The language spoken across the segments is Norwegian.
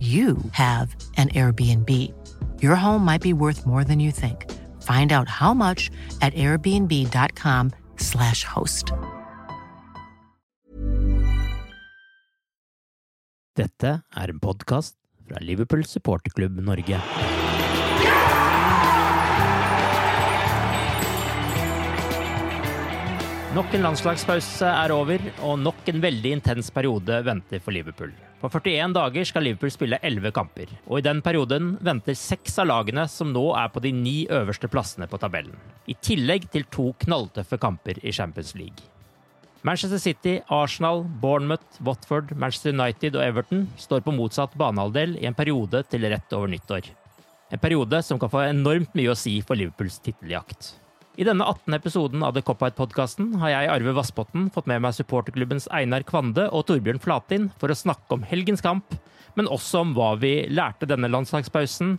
you have an Airbnb. Your home might be worth more than you think. Find out how much at airbnb.com/slash host. Dette er en podkast fra Liverpool supporterklubb Norge. Nok en landslagspause er over, og nok en veldig intens periode venter for Liverpool. På 41 dager skal Liverpool spille 11 kamper, og i den perioden venter seks av lagene som nå er på de ni øverste plassene på tabellen. I tillegg til to knalltøffe kamper i Champions League. Manchester City, Arsenal, Bournemouth, Watford, Manchester United og Everton står på motsatt banehalvdel i en periode til rett over nyttår. En periode som kan få enormt mye å si for Liverpools titteljakt. I denne 18. episoden av The Cop-Out-podkasten har jeg, Arve Vassbotten, fått med meg supporterklubbens Einar Kvande og Torbjørn Flatin for å snakke om helgens kamp, men også om hva vi lærte denne landslagspausen,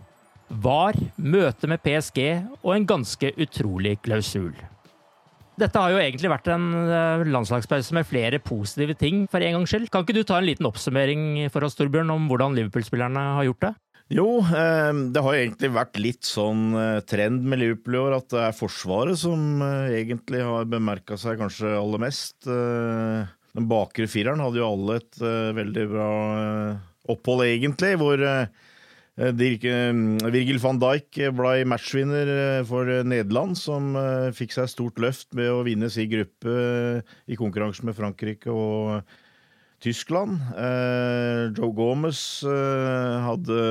VAR, møte med PSG og en ganske utrolig klausul. Dette har jo egentlig vært en eh, landslagspause med flere positive ting, for en gangs skyld. Kan ikke du ta en liten oppsummering for oss, Torbjørn, om hvordan Liverpool-spillerne har gjort det? Jo, eh, det har egentlig vært litt sånn eh, trend med Liverpool i år at det er Forsvaret som eh, egentlig har bemerka seg kanskje aller mest. Den bakre fireren hadde jo alle et veldig bra opphold, egentlig, hvor Virgil van Dijk ble matchvinner for Nederland, som fikk seg stort løft med å vinne sin gruppe i konkurranse med Frankrike og Tyskland. Eh, Joe Gomez eh, hadde,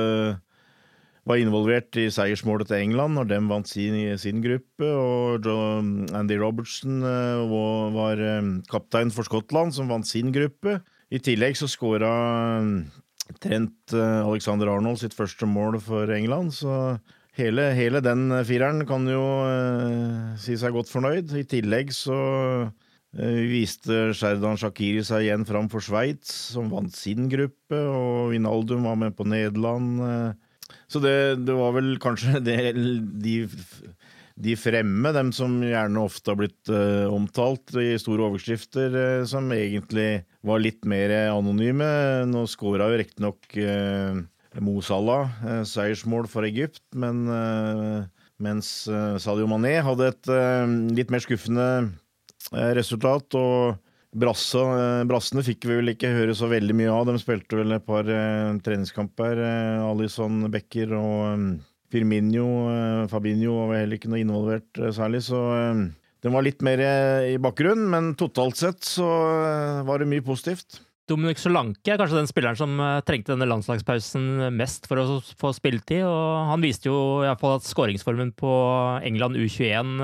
var involvert i seiersmålet til England når de vant sin, sin gruppe. Og Joe, Andy Robertson eh, var kaptein for Skottland, som vant sin gruppe. I tillegg så skåra Trent Alexander Arnold sitt første mål for England. så Hele, hele, den fireren kan jo uh, si seg godt fornøyd. I tillegg så Eh, viste Sherdan Shakiri seg igjen fram for Sveits, som vant sin gruppe, og Vinaldum var med på Nederland. Eh. Så det, det var vel kanskje det, de, de, fremme, dem som gjerne ofte har blitt uh, omtalt i store overskrifter, som egentlig var litt mer anonyme. Nå skåra jo riktignok uh, Mo Salah seiersmål for Egypt, men mens Sadio Mané hadde et litt mer skuffende Eh, resultat. Og Brasse, eh, brassene fikk vi vel ikke høre så veldig mye av. De spilte vel et par eh, treningskamper. Eh, Alison Becker og eh, Firminio. Eh, Fabinho var heller ikke noe involvert særlig, så den var litt mer i bakgrunnen. Men totalt sett så var det mye positivt. Dominic Solanke er kanskje den spilleren som trengte denne landslagspausen mest for å få spilletid. og Han viste jo i hvert fall at skåringsformen på England U21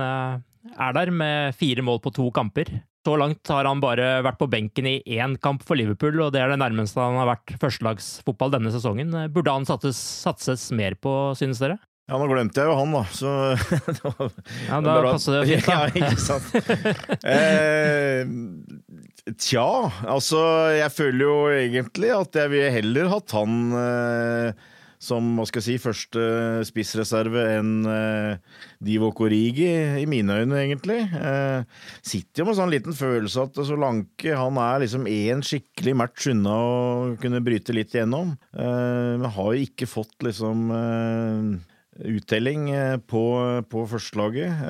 er der med fire mål på to kamper. Så langt har han bare vært på benken i én kamp for Liverpool, og det er det nærmeste han har vært førstelagsfotball denne sesongen. Burde han satses, satses mer på, synes dere? Ja, nå glemte jeg jo han, da, så Ja, da passer det fint, da. Ja, ikke sant. eh, Tja, altså jeg føler jo egentlig at jeg ville heller hatt han eh, som hva skal jeg si, første spissreserve enn eh, Divok Origi, i mine øyne, egentlig. Eh, sitter jo med sånn liten følelse at Solanke han er liksom én skikkelig match unna å kunne bryte litt igjennom. Eh, men har jo ikke fått liksom uttelling på, på førstelaget.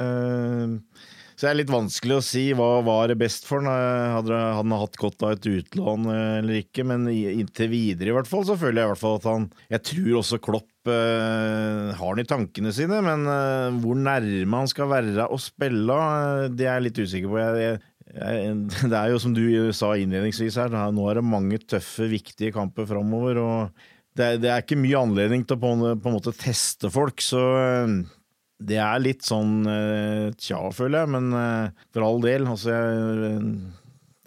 Så det er litt vanskelig å si hva var det best for han. Hadde han hatt godt av et utlån eller ikke, men inntil videre i hvert fall, så føler jeg i hvert fall at han Jeg tror også Klopp eh, har han i tankene sine, men eh, hvor nærme han skal være å spille, eh, det er jeg litt usikker på. Jeg, jeg, det er jo som du sa innledningsvis her, nå er det mange tøffe, viktige kamper framover. og det er, det er, ikke mye anledning til å på, på en måte teste folk, så eh, det er litt sånn eh, tja, føler jeg, men eh, for all del. Altså, jeg,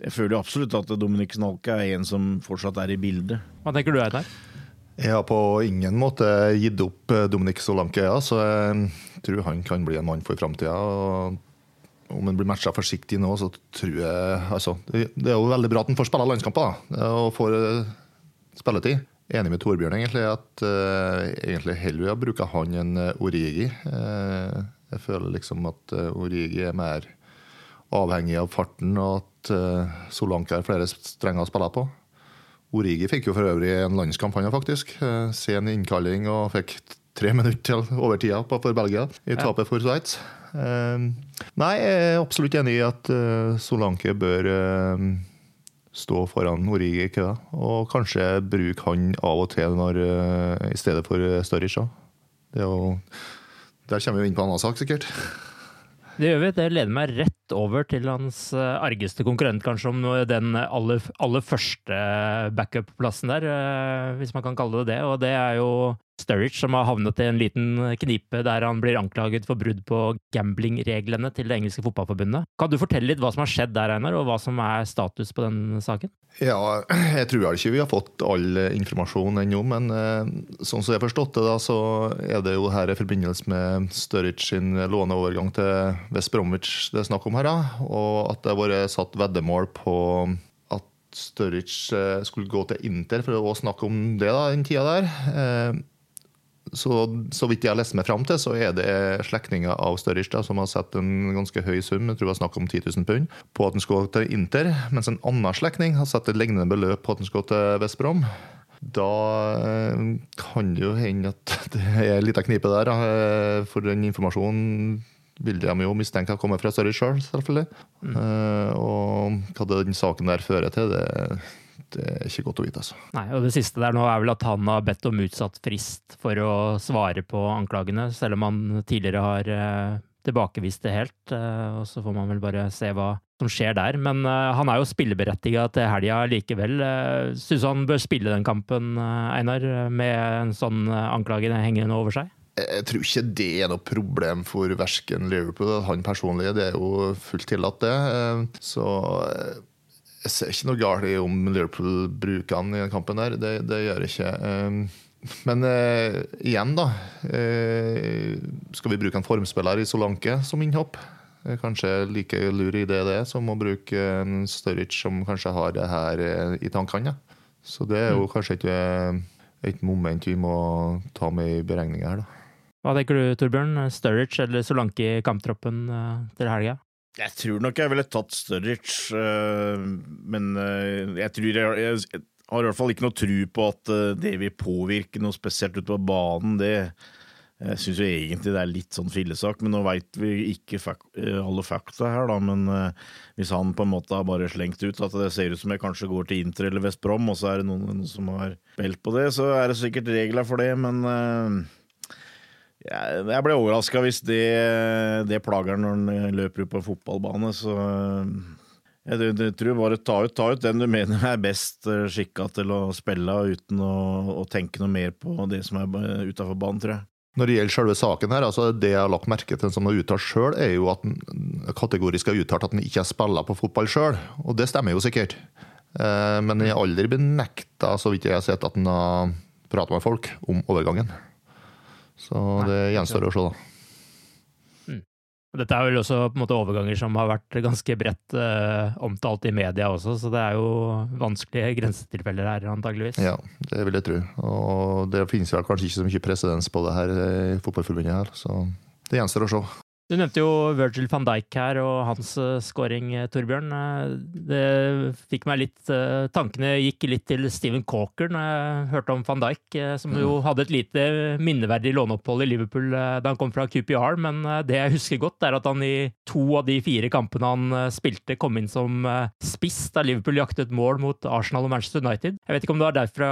jeg føler absolutt at Dominik Snalke er en som fortsatt er i bildet. Hva tenker du, Einar? Jeg har på ingen måte gitt opp eh, Dominik Solanke, ja, så jeg tror han kan bli en mann for framtida. Om han blir matcha forsiktig nå, så tror jeg altså, Det er jo veldig bra at han får spille landskamper og får spilletid enig med Torbjørn egentlig at uh, egentlig heller bruker han enn uh, Origi. Uh, jeg føler liksom at uh, Origi er mer avhengig av farten, og at uh, Solanke har flere strenger å spille på. Origi fikk jo for øvrig en landskamp, han faktisk. Uh, sen innkalling og fikk tre minutter til overtida for Belgia i tapet for Sveits. nei, jeg er absolutt enig i at Solanke bør stå foran Origi i køa. Og kanskje bruke han av og til når, uh, i stedet for Sturridge. Der kommer vi jo inn på en annen sak, sikkert. Det gjør vi. Det leder meg rett over til hans eh, argeste konkurrent, kanskje, om den aller, aller første backup-plassen der, eh, hvis man kan kalle det det. Og det er jo Sturridge som har havnet i en liten knipe der han blir anklaget for brudd på gamblingreglene til det engelske fotballforbundet. Kan du fortelle litt hva som har skjedd der, Einar, og hva som er status på den saken? Ja, jeg tror ikke vi har fått all informasjon ennå, men eh, sånn som jeg har forstått det, da, så er det jo her i forbindelse med Sturridge sin låneovergang til West Bromwich det er snakk om her, da, og at det har vært satt veddemål på at Sturridge eh, skulle gå til Inter for å snakke om det da, den tida der. Eh, så, så vidt jeg har lest meg fram til, så er det slektninger av Sturridge som har sett en ganske høy sum, jeg tror det var snakk om 10 000 pund, på at han skulle gå til Inter, mens en annen slektning har sett et lignende beløp på at han skulle gå til Vestbrom. Da eh, kan det jo hende at det er en liten knipe der, for den informasjonen vil de jo mistenke har kommet fra Sturridge sjøl, selv, selvfølgelig. Mm. Uh, og hva den saken der fører til, det det er ikke godt å vite. altså. Nei, og Det siste der nå er vel at han har bedt om utsatt frist for å svare på anklagene, selv om han tidligere har eh, tilbakevist det helt. Eh, og Så får man vel bare se hva som skjer der. Men eh, han er jo spilleberettiga til helga likevel. Eh, Syns han bør spille den kampen, eh, Einar, med en sånn anklage hengende over seg? Jeg tror ikke det er noe problem for verken Liverpool han personlig. Det er jo fullt tillatt, det. Så jeg ser ikke noe galt i om Liverpool bruker han i den kampen der. Det, det gjør jeg ikke. Ehm, men eh, igjen, da. Eh, skal vi bruke en formspiller i Solanke som innhopp? Kanskje like lur idé det er som å bruke en Sturridge som kanskje har det her eh, i tankene. Så det er jo mm. kanskje ikke et moment vi må ta med i beregninga her, da. Hva tenker du, Torbjørn? Sturridge eller Solanke i kamptroppen eh, til helga? Jeg tror nok jeg ville tatt Sturridge, øh, men øh, jeg tror jeg, jeg, har i hvert fall ikke noe tro på at det vil påvirke noe spesielt ute på banen. Det jeg syns jo egentlig det er litt sånn fillesak, men nå veit vi ikke alle fakta her, da. Men hvis han på en måte har bare slengt ut at det ser ut som jeg kanskje går til Inter eller Vest Brom, og så er det noen som har spilt på det, så er det sikkert regler for det, men jeg ble overraska hvis det, det plager når han løper ut på fotballbane, så jeg, jeg tror bare ta ut, ta ut den du mener er best eh, skikka til å spille, uten å, å, tenke noe mer på det som er utafor banen, tror jeg. Når det gjelder selve saken her, altså det jeg har lagt merke til som har uttalt sjøl, er jo at han kategorisk har uttalt at han ikke har spilla på fotball sjøl, og det stemmer jo sikkert. Eh, men jeg har aldri benekta, så vidt jeg har sett, at han har prata med folk om overgangen. Så det gjenstår å se, da. Dette er vel også på en måte overganger som har vært ganske bredt uh, omtalt i media også, så det er jo vanskelige grensetilfeller her, antageligvis. Ja, det vil jeg tro. Og det finnes vel kanskje ikke så mye presedens på det her i Fotballforbundet her, så det gjenstår å se. Du nevnte jo Virgil van Dijk her og hans uh, scoring, uh, Torbjørn. Uh, det fikk meg litt Tankene gikk litt til Steven Cawker når jeg hørte om van Dijk, som jo mm. hadde et lite minneverdig låneopphold i Liverpool da han kom fra QPR. Men det jeg husker godt, er at han i to av de fire kampene han spilte, kom inn som spiss da Liverpool jaktet mål mot Arsenal og Manchester United. Jeg vet ikke om det var derfra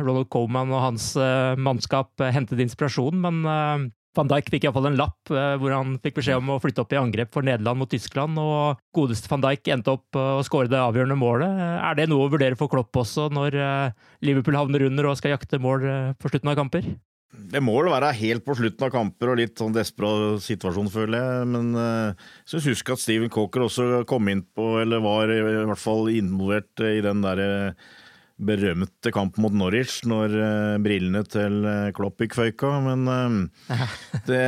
Ronald Coman og hans mannskap hentet inspirasjon, men Van Dijk fikk iallfall en lapp eh, hvor han fikk beskjed om å flytte opp i angrep for Nederland mot Tyskland, og godeste van Dijk endte opp og å skåre det avgjørende målet. Er det noe å vurdere for Klopp også, når eh, Liverpool havner under og skal jakte mål på slutten av kamper? Det må vel være helt på slutten av kamper og litt sånn desperat situasjon, føler jeg. Men jeg syns husk at Steven Cocker også kom inn på, eller var i hvert fall involvert i den derre berømte kamp mot Norwich når uh, brillene til uh, Klopp gikk føyka, men uh, det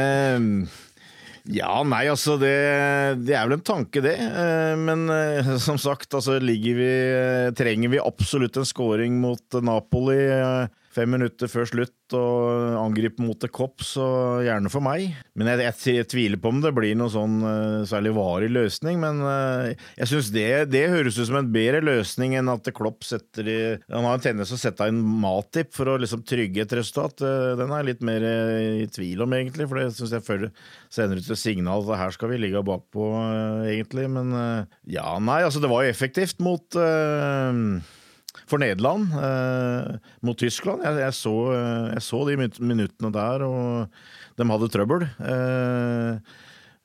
ja, nei, altså det, det, er vel en tanke, det. Men som sagt, altså ligger vi Trenger vi absolutt en scoring mot Napoli fem minutter før slutt og angripe mot et kopp, så gjerne for meg. Men jeg, jeg, jeg, tviler på om det blir noen sånn uh, særlig varig løsning. Men uh, jeg syns det, det, høres ut som en bedre løsning enn at Klopp setter i Han har en tendens til å sette inn Matip for å liksom trygge et resultat. Uh, den er jeg litt mer i tvil om, egentlig, for det syns jeg føler sender ut et signal at her skal vi ligge bakpå, egentlig. Men ja, nei, altså det var jo effektivt mot for Nederland eh, mot Tyskland. Jeg, jeg, så, eh, jeg, så, de minuttene der, og de hadde trøbbel. Eh,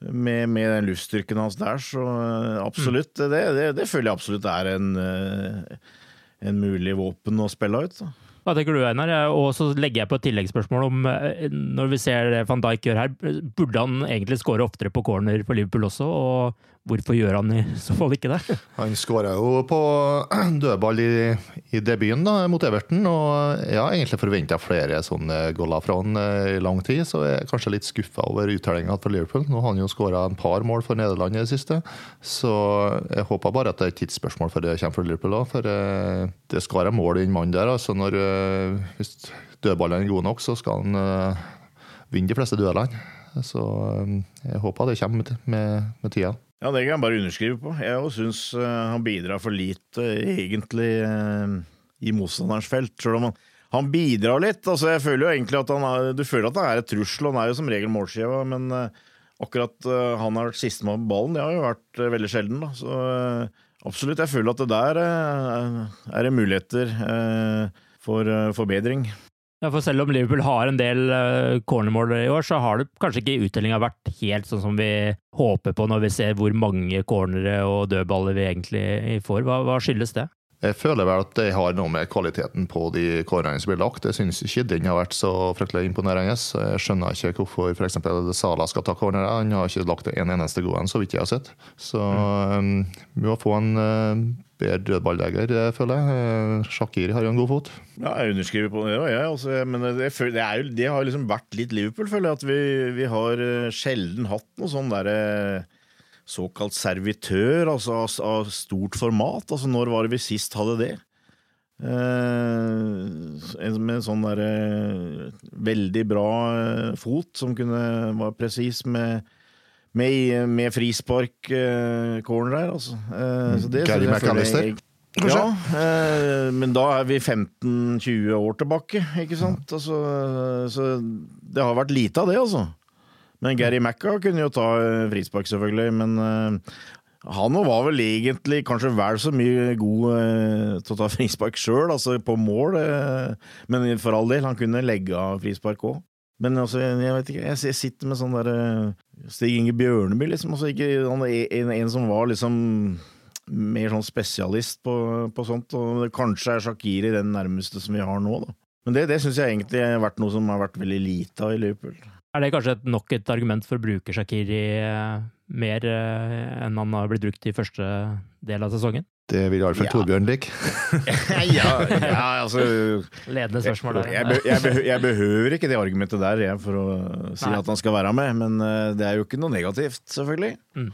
med, med, den luftstyrken hans der, så eh, absolutt. Mm. Det, det, det, føler jeg absolutt er en, eh, en mulig våpen å spille ut. Da. Hva tenker du, Einar? Og så legger jeg på et tilleggsspørsmål om når vi ser det van Dijk gjør her, burde han egentlig skåre oftere på corner for Liverpool også? Og Hvorfor gjør han i så fall ikke det? Han skåra jo på dødball i, i debuten da, mot Everton, og jeg har egentlig forventa flere sånne goller fra han eh, i lang tid, så jeg er kanskje litt skuffa over uttellinga for Liverpool. Nå har han jo skåra en par mål for Nederland i det siste, så jeg håper bare at det er et tidsspørsmål før det kommer for Liverpool òg, for eh, det skal være mål i den mannen der. altså når, eh, Hvis dødballene er gode nok, så skal han vinne de fleste duellene. Så jeg håper det kommer med, med, tida. Ja, det kan jeg bare underskrive på. Jeg syns uh, han bidrar for lite, uh, egentlig, uh, i motstanderens felt. Selv om han, han, bidrar litt. Altså, jeg føler jo egentlig at han er, Du føler at han er et trussel, han er jo som regel målskiva, men akkurat han har vært sistemann på ballen, det har jo vært veldig sjelden. Da. Så absolutt, jeg føler at det der er det muligheter for forbedring. Ja, for Selv om Liverpool har en del uh, cornermål i år, så har det kanskje ikke uttellinga vært helt sånn som vi håper på når vi ser hvor mange cornere og dødballer vi egentlig får. Hva, hva skyldes det? Jeg føler vel at det har noe med kvaliteten på de kårene som blir lagt. Jeg syns ikke den har vært så fryktelig imponerende. Jeg skjønner ikke hvorfor f.eks. Sala skal ta cornere. Han har ikke lagt en eneste god en, så vidt jeg har sett. Så um, vi må få en uh, bedre dødballjeger, føler jeg. Eh, Shakiri har jo en god fot. Ja, jeg underskriver på det, ja, altså, men det, det, jo, det, har liksom vært litt Liverpool, føler jeg. At vi, vi har eh, sjelden hatt noe sånn derre såkalt servitør, altså av, stort format. Altså, når var det vi sist hadde det? Eh, med en sånn derre eh, veldig bra eh, fot som kunne være presis med med, med frispark-corner der, altså. Uh, Gary McAllister? Ja, eh, men da er vi 15-20 år tilbake, ikke sant? Altså, så det har vært lite av det, altså. Men Gary Macca kunne jo ta eh, frispark, selvfølgelig. Men uh, han var vel egentlig kanskje vel så mye god uh, til å ta frispark sjøl, altså på mål. Men for all del, han kunne legge av frispark òg. Men altså, jeg vet ikke, jeg sitter med sånn uh, Stig Inge Bjørneby, liksom. Altså, ikke, han, en, en, som var liksom mer sånn spesialist på, på sånt. Og det kanskje er Shakiri den nærmeste som vi har nå, da. Men det, det syns jeg egentlig har vært noe som har vært veldig lite av i Liverpool. Er det kanskje et, nok et argument for å bruke Shakiri eh, mer eh, enn han har blitt brukt i første del av sesongen? Det vil i hvert fall Ja. Torbjørn like. ja, ja, altså Ledende spørsmål der. jeg, be, jeg, behø, jeg behøver ikke det argumentet der jeg, for å si Nei. at han skal være med, men eh, det er jo ikke noe negativt, selvfølgelig.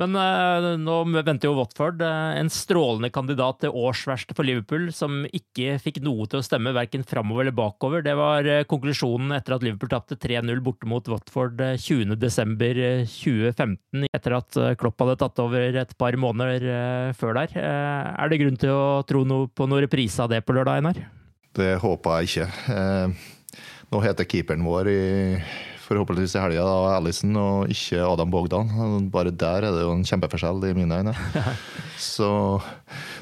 Men uh, nå venter jo Watford, uh, en strålende kandidat til årsverste for Liverpool, som ikke fikk noe til å stemme verken framover eller bakover. Det var uh, konklusjonen etter at Liverpool tapte 3-0 borte mot Watford eh, 20.12.2015, etter at Klopp hadde tatt over et par måneder før der. Eh, Er det grunn til å tro noe på noen reprise av det på lørdag, Einar? Det håper jeg ikke. Eh, nå heter keeperen vår i forhåpentligvis i helga Alison og ikke Adam Bogdan. Bare der er det jo en kjempeforskjell i mine øyne. Så,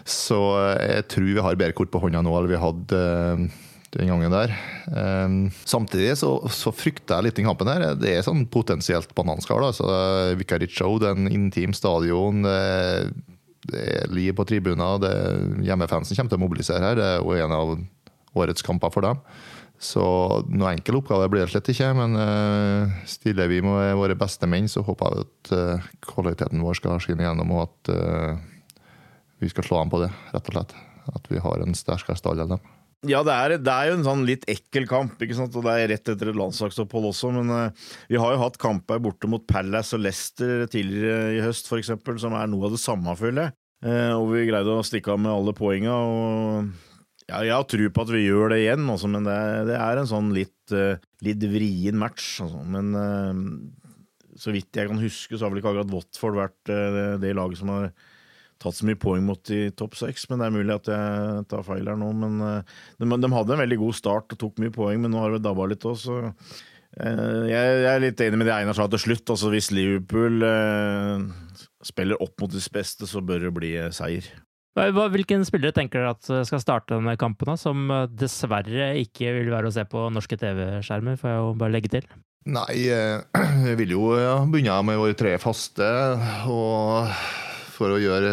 så jeg tror vi har bedre kort på hånda nå enn vi hadde eh, den gangen der. Samtidig så, så frykter jeg litt i kampen her. Det er sånn potensielt bananskall. Altså, Show, det er en intim stadion. Det, det er liv på tribuner. det- Hjemmefansen kommer til å mobilisere her. Det er jo en av årets kamper for dem. Så noen enkel oppgave blir det slett ikke, men uh, stiller vi med våre beste menn, så håper jeg at uh, kvaliteten vår skal skinne gjennom, og at uh, vi skal slå an på det, rett og slett. At vi har en sterkere stall enn dem. Ja, det er, det er jo en sånn litt ekkel kamp, ikke sant? og det er rett etter et landslagsopphold også. Men uh, vi har jo hatt kamper borte mot Palace og Leicester tidligere i høst, f.eks., som er noe av det samme, føler jeg. Uh, og vi greide å stikke av med alle poenga. Og ja, jeg har tro på at vi gjør det igjen, også, men det, det er en sånn litt, uh, litt vrien match. Altså. Men så vidt jeg kan huske, så har vel ikke akkurat Watford vært det laget som har tatt så mye poeng mot de topp seks, men det er mulig at jeg tar feil her nå. Men eh, de, de hadde en veldig god start og tok mye poeng, men nå har det dabba litt òg, så eh, jeg, jeg er litt enig med det Einar sa til slutt. Altså Hvis Liverpool eh, spiller opp mot sitt beste, så bør det bli eh, seier. Hvilken spillere tenker dere at skal starte denne kampen, da, som dessverre ikke vil være å se på norske TV-skjermer, får jeg jo bare legge til? Nei, jeg vi vil jo begynne med våre tre faste. Og for å gjøre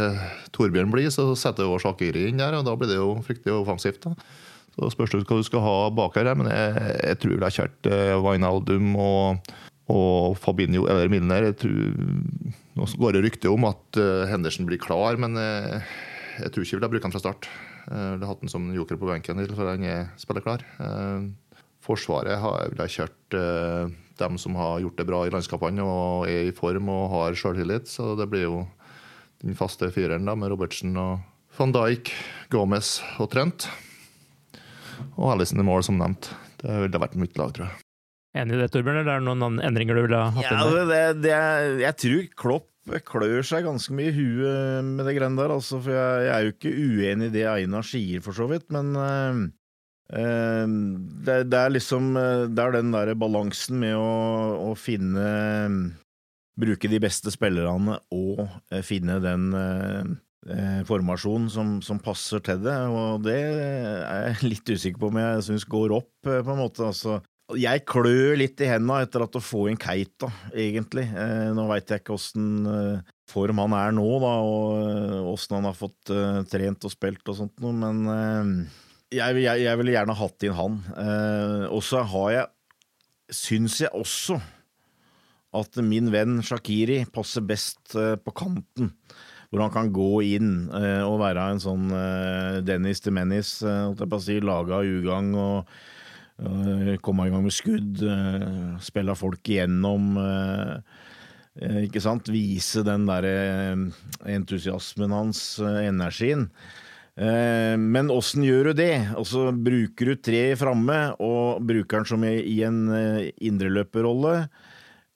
Torbjørn blid, så setter vi Shakiri inn der, og da blir det jo fryktelig offensivt. da. Så spørs det hva du skal ha bak her, men jeg, jeg tror jeg har kjørt eh, Wijnaldum og, og Fabinho eller Milner. Jeg tror, nå går det rykte om at eh, Henderson blir klar, men eh, jeg tror ikke jeg vil ha brukt han fra start. Eh, Jeg ville hatt han som joker på benken til, han er spiller klar. Eh, Forsvaret har jeg kjørt eh, dem som har gjort det bra i landskapene og er i form og har sjøltillit. Så det blir jo den faste fireren da, med Robertsen og van Dijk, Gomez og Trent. Og Alison i mål, som nevnt. Det ville vært mitt lag, tror jeg. Enig i det, Torbjørn, eller er det noen endringer du ville hatt Ja, inn det, det, er- jeg tror Klopp klør seg ganske mye i huet med det greiene der, altså, for jeg, jeg er jo ikke uenig i det Einar sier, for så vidt, men eh, eh, det, det er liksom eh, Det er den der balansen med å, å finne Bruke de beste spillerne og eh, finne den eh, eh, formasjonen som, som passer til det, og det er jeg litt usikker på om jeg syns går opp, eh, på en måte. altså jeg klør litt i henda etter at å få inn Keita, egentlig. Eh, nå veit jeg ikke åssen eh, form han er nå, da, og åssen han har fått trent og spilt og sånt noe, men jeg, jeg, jeg ville gjerne hatt inn han. Og så har jeg Syns jeg også at min venn Shakiri passer best eh, på kanten. Hvor han kan gå inn eh, og være en sånn eh, Dennis de Menis, holdt jeg si, laga ugagn og komme i gang med skudd, spille folk igjennom. Ikke sant? Vise den der eh, entusiasmen hans, energien. Men åssen gjør du det? Altså, bruker du tre framme, og bruker den som i en indreløperrolle?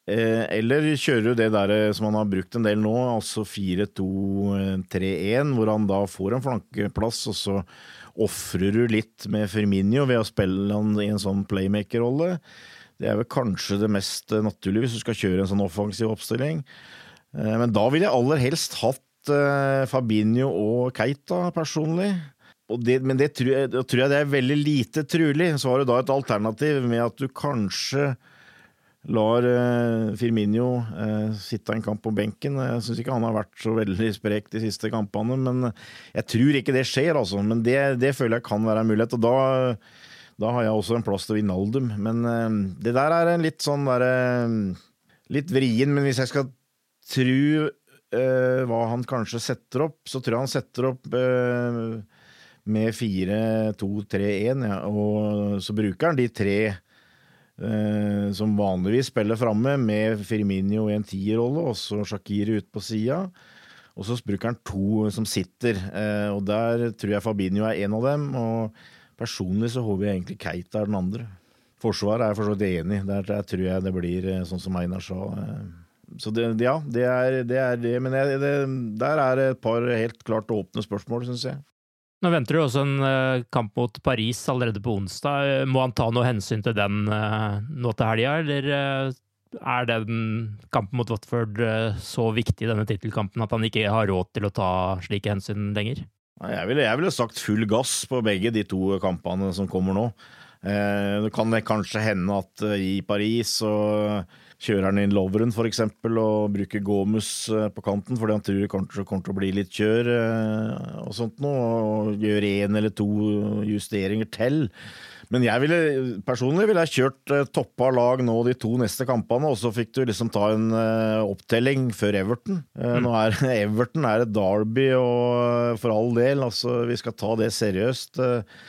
Eh, Eller kjører du det der eh, som han har brukt en del nå, altså 4-2-3-1, hvor han da får en flankeplass, og så ofrer du litt med Firminio ved å spille han i en sånn playmaker-rolle. Det er vel kanskje det mest eh, naturlige hvis du skal kjøre en sånn offensiv oppstilling. Eh, Men da ville jeg aller helst hatt eh, Fabinho og Keita personlig. Det, men det tror jeg, tror jeg det er veldig lite trulig. Så har du da et alternativ med at du kanskje lar eh, Firminio eh, sitte en kamp på benken. Jeg syns ikke han har vært så veldig sprek de siste kampene, men jeg tror ikke det skjer, altså. Men det, det føler jeg kan være en mulighet. Og da, da har jeg også en plass til Vinaldum. Men eh, det der er en litt sånn derre Litt vrien, men hvis jeg skal eh, hva han kanskje setter opp, så tror jeg han setter opp med 4-2-3-1, ja, og så bruker han de tre som vanligvis spiller framme, med Firminio i en tierrolle, og så Shakiri ut på sida. Og så bruker han to som sitter, eh, og der tror jeg Fabinho er en av dem. Og personlig så håper jeg egentlig Keita er den andre. Forsvaret er jeg for så vidt enig. Der, tror jeg det blir eh, sånn som Einar sa. Eh. Så det, ja, det er det. Er det. Men jeg, det, der er det et par helt klart åpne spørsmål, syns jeg. Nå venter det også en uh, kamp mot Paris allerede på onsdag. Må han ta noe hensyn til den uh, nå til helga, eller er den kampen mot Watford så viktig, denne tittelkampen, at han ikke har råd til å ta slike hensyn lenger? Jeg ville, jeg ville sagt full gass på begge de to kampene som kommer nå. Det kan kanskje hende at i Paris så kjører han inn Loveren f.eks. og bruker Gomus eh, på kanten fordi han tror det kanskje kommer til å bli litt kjør eh, og sånt noe, og gjør én eller to justeringer til. Men jeg ville, personlig ville jeg kjørt eh, toppa lag nå de to neste kampene, og så fikk du liksom ta en opptelling før Everton. Mm. Nå er Everton er et derby, og for all del, altså vi skal ta det seriøst. Eh,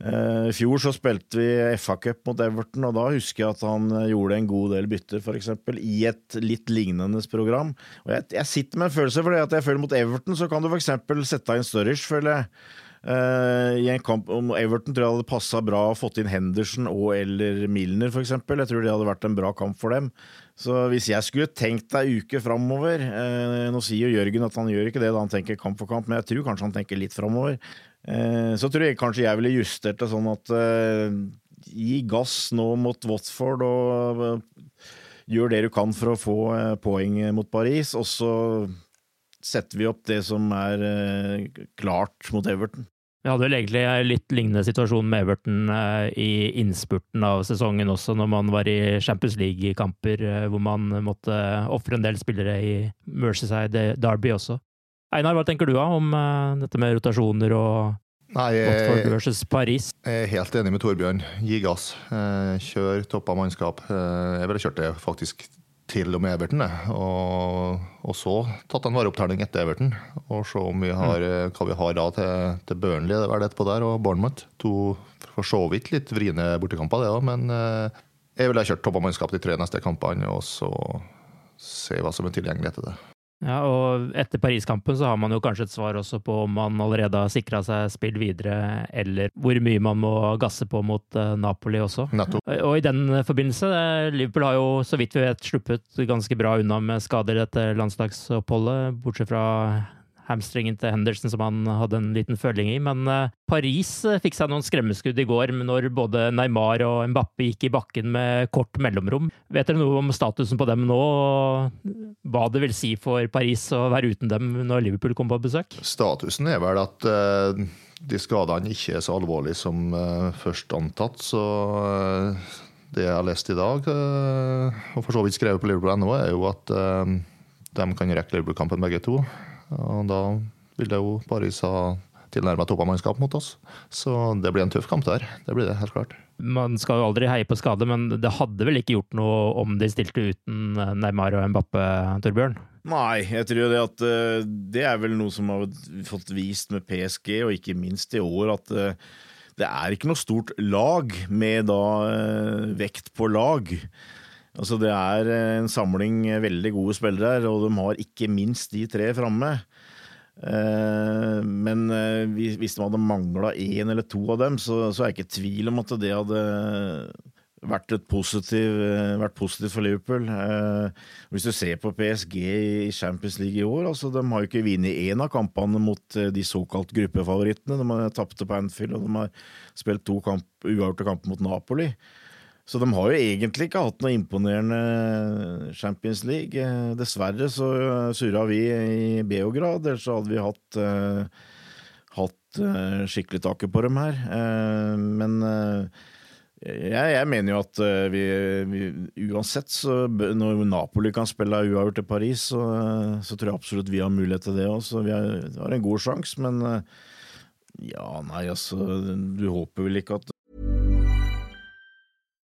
I fjor så spilte vi FA-cup mot Everton, og da husker jeg at han eh, gjorde en god del bytter, f.eks. i et litt lignende program. Og jeg, jeg sitter med en følelse, for at jeg føler mot Everton så kan du f.eks. sette inn Sturridge, føler jeg. Uh, I en kamp om Everton tror jeg hadde passa bra å fått inn Henderson og eller Milner, f.eks. Jeg tror det hadde vært en bra kamp for dem. Så hvis jeg skulle tenkt ei uke framover uh, Nå sier jo Jørgen at han gjør ikke det da han tenker kamp for kamp, men jeg tror kanskje han tenker litt framover. Eh, så tror jeg kanskje jeg ville justert det sånn at eh, gi gass nå mot Watford og eh, gjør det du kan for å få poeng mot Paris, og så setter vi opp det som er klart mot Everton. Vi hadde vel egentlig litt lignende situasjon med Everton i innspurten av sesongen også, når man var i Champions League-kamper hvor man måtte ofre en del spillere i Mercyside Derby også. Einar, hva tenker du da om uh, dette med rotasjoner og Nei, jeg, versus Paris? Jeg er helt enig med Torbjørn. Gi gass. Eh, kjør toppa mannskap. Eh, jeg ville kjørt det faktisk til og med Everton, og, og, så tatt en vareopptelling etter Everton. Og se om vi har, mm. hva vi har da til, til Burnley det er det etterpå der, og Bournemouth. To for så vidt litt vriene bortekamper, det òg, men jeg ville kjørt toppa mannskap de tre neste kampene, og så se hva som er tilgjengelig etter det. Ja, og etter Paris-kampen så har man jo kanskje et svar også på om man allerede har sikra seg spill videre, eller hvor mye man må gasse på mot uh, Napoli også. Netto. Og i den forbindelse, eh, Liverpool har jo så vidt vi vet sluppet ganske bra unna med skader etter landslagsoppholdet, bortsett fra hamstringen til Henderson som han hadde en liten føling i. Men eh, Paris eh, fikk seg noen skremmeskudd i går når både Neymar og Mbappe gikk i bakken med kort mellomrom. Vet dere noe om statusen på dem nå, og hva det vil si for Paris å være uten dem når Liverpool kommer på besøk? Statusen er vel at uh, de skadene ikke er så alvorlige som først antatt. så... Det jeg har lest i dag, og for så vidt skrevet på liverpool.no, er jo at de kan rekke Liverpool-kampen begge to. Og da vil det jo Paris ha tilnærma toppamannskap mot oss. Så det blir en tøff kamp der. Det blir det, helt klart. Man skal jo aldri heie på skade, men det hadde vel ikke gjort noe om de stilte uten Neymar og Mbappe, Torbjørn? Nei, jeg tror det at eh, det er vel noe som har fått vist med PSG, og ikke minst i år, at eh, det er ikke noe stort lag med da eh, vekt på lag. Altså Det er eh, en samling veldig gode spillere og de har ikke minst de tre framme. Eh, men eh, hvis de hadde mangla én eller to av dem, så, er jeg ikke i tvil om at det hadde vært, positiv, vært positivt for Liverpool. Hvis du ser på PSG i Champions League i år, altså de har jo ikke vunnet én av kampene mot de såkalt gruppefavorittene. De har tapte på Anfield, og de har spilt to uavgjorte kamper mot Napoli. Så de har jo egentlig ikke hatt noe imponerende Champions League. Eh, dessverre så surra vi i Beograd, ellers hadde vi hatt, uh, hatt uh, skikkelig taket på dem her. Uh, men jeg, jeg, mener jo at vi, vi, uansett, så når Napoli kan spille uavgjort til Paris, så, så, tror jeg absolutt vi har mulighet til det òg. Så vi har, har, en god sjanse, men ja, nei, altså Du håper vel ikke at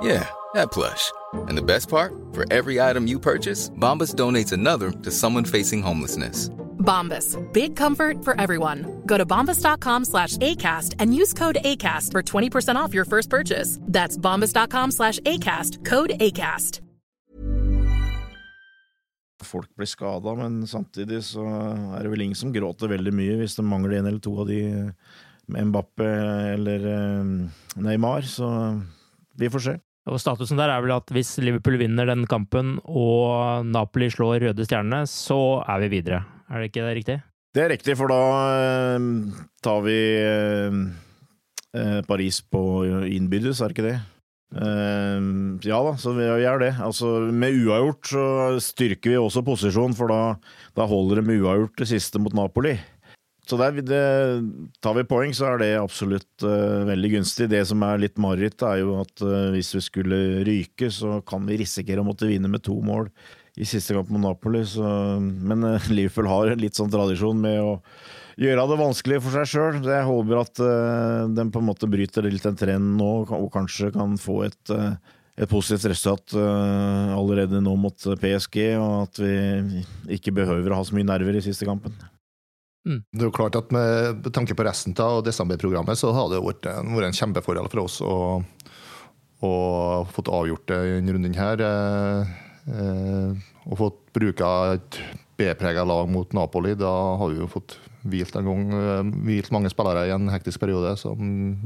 Yeah, that plush. And the best part? For every item you purchase, Bombas donates another to someone facing homelessness. Bombas. Big comfort for everyone. Go to bombas.com slash ACAST and use code ACAST for 20% off your first purchase. That's bombas.com slash ACAST. Code ACAST. Folk blir skada, men samtidig så er det vel ingen som gråter veldig mye hvis det mangler en eller to av de med Mbappe eller eh, Neymar, så vi får se. Og Statusen der er vel at hvis Liverpool vinner den kampen og Napoli slår Røde Stjerne, så er vi videre. Er det ikke det riktig? Det er riktig, for da eh, tar vi eh, eh, Paris på innbyrdes, er det ikke det? Ja da, så vi gjør det. Altså, med uavgjort så styrker vi også posisjonen, for da, da holder det med uavgjort det siste mot Napoli. Så der, det, tar vi poeng, så er det absolutt uh, veldig gunstig. Det som er litt mareritt, er jo at uh, hvis vi skulle ryke, så kan vi risikere å måtte vinne med to mål i siste kamp mot Napoli. Så, men uh, Liverpool har litt sånn tradisjon med å gjøre det vanskelig for seg sjøl. Jeg håper at den på en måte bryter litt den trenden nå, og kanskje kan få et et positivt resultat allerede nå mot PSG, og at vi ikke behøver å ha så mye nerver i siste kampen. Mm. Det er jo klart at Med tanke på resten av desemberprogrammet, så har det vært en, vært en kjempefordel for oss å, å fått avgjort det i denne runden her. Eh, eh, og fått bruke et B-prega lag mot Napoli. Da har vi jo fått hvilt en gang, eh, hvilt mange spillere i en hektisk periode, som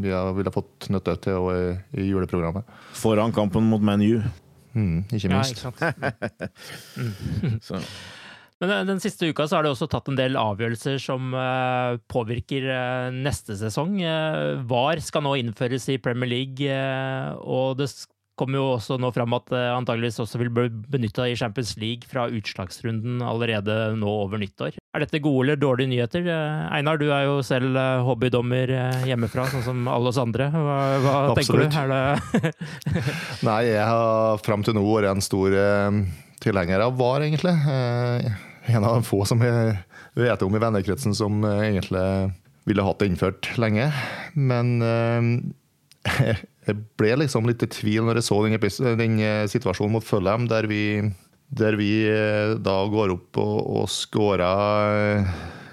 vi ville fått nytte til i, i juleprogrammet. Foran kampen mot ManU. Mm, ikke minst. Ja, ikke mm. Men eh, den siste uka så har det også tatt en del avgjørelser som uh, påvirker uh, neste sesong. VAR skal nå innføres i Premier League, og det kommer jo også nå fram at det antageligvis også vil bli benytta i Champions League fra utslagsrunden allerede nå over nyttår. Er dette gode eller dårlige nyheter? Einar, du er jo selv hobbydommer hjemmefra, sånn som alle oss andre. Hva, hva tenker du? Nei, jeg har fram til nå vært en stor tilhenger av VAR, egentlig en av de få som jeg vet om i vennekretsen som eh, egentlig ville hatt det innført lenge. Men eh, jeg ble liksom litt i tvil når jeg så den, den eh, situasjonen mot Fulham, der vi der vi da går opp og, og skårer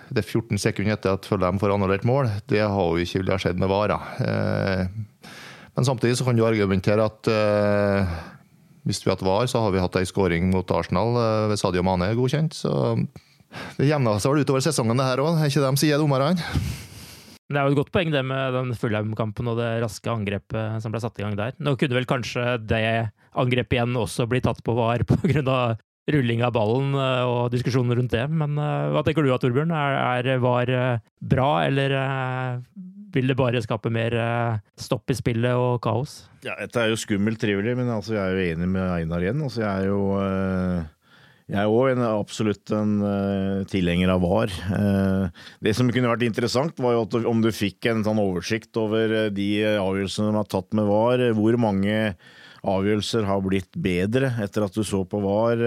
det er 14 sekunder etter at Følheim får annullert mål. Det har jo ikke villet skjedd med VAR. Men samtidig så kan du argumentere at hvis vi hatt VAR, så har vi hatt ei skåring mot Arsenal ved Sadio Mane godkjent. Så det jevna seg vel utover sesongen, det her òg. Er ikke det de sier, dommerne? Det er jo et godt poeng det med den Fulheim-kampen og det raske angrepet som ble satt i gang der. Nå kunne vel kanskje det angrepet igjen også bli tatt på var pga. rulling av ballen eh, og diskusjonen rundt det, men uh, hva tenker du Torbjørn? Er, er VAR bra, eller vil det bare skape mer stopp i spillet og kaos? Ja, Dette er jo skummelt trivelig, men altså, jeg er jo enig med Einar igjen. Altså, jeg er jo jeg er òg absolutt en uh, tilhenger av VAR. Uh, det som kunne vært interessant, var jo at om du fikk en sånn oversikt over uh, de avgjørelsene de har tatt med VAR. Hvor mange avgjørelser har blitt bedre etter at du så på VAR?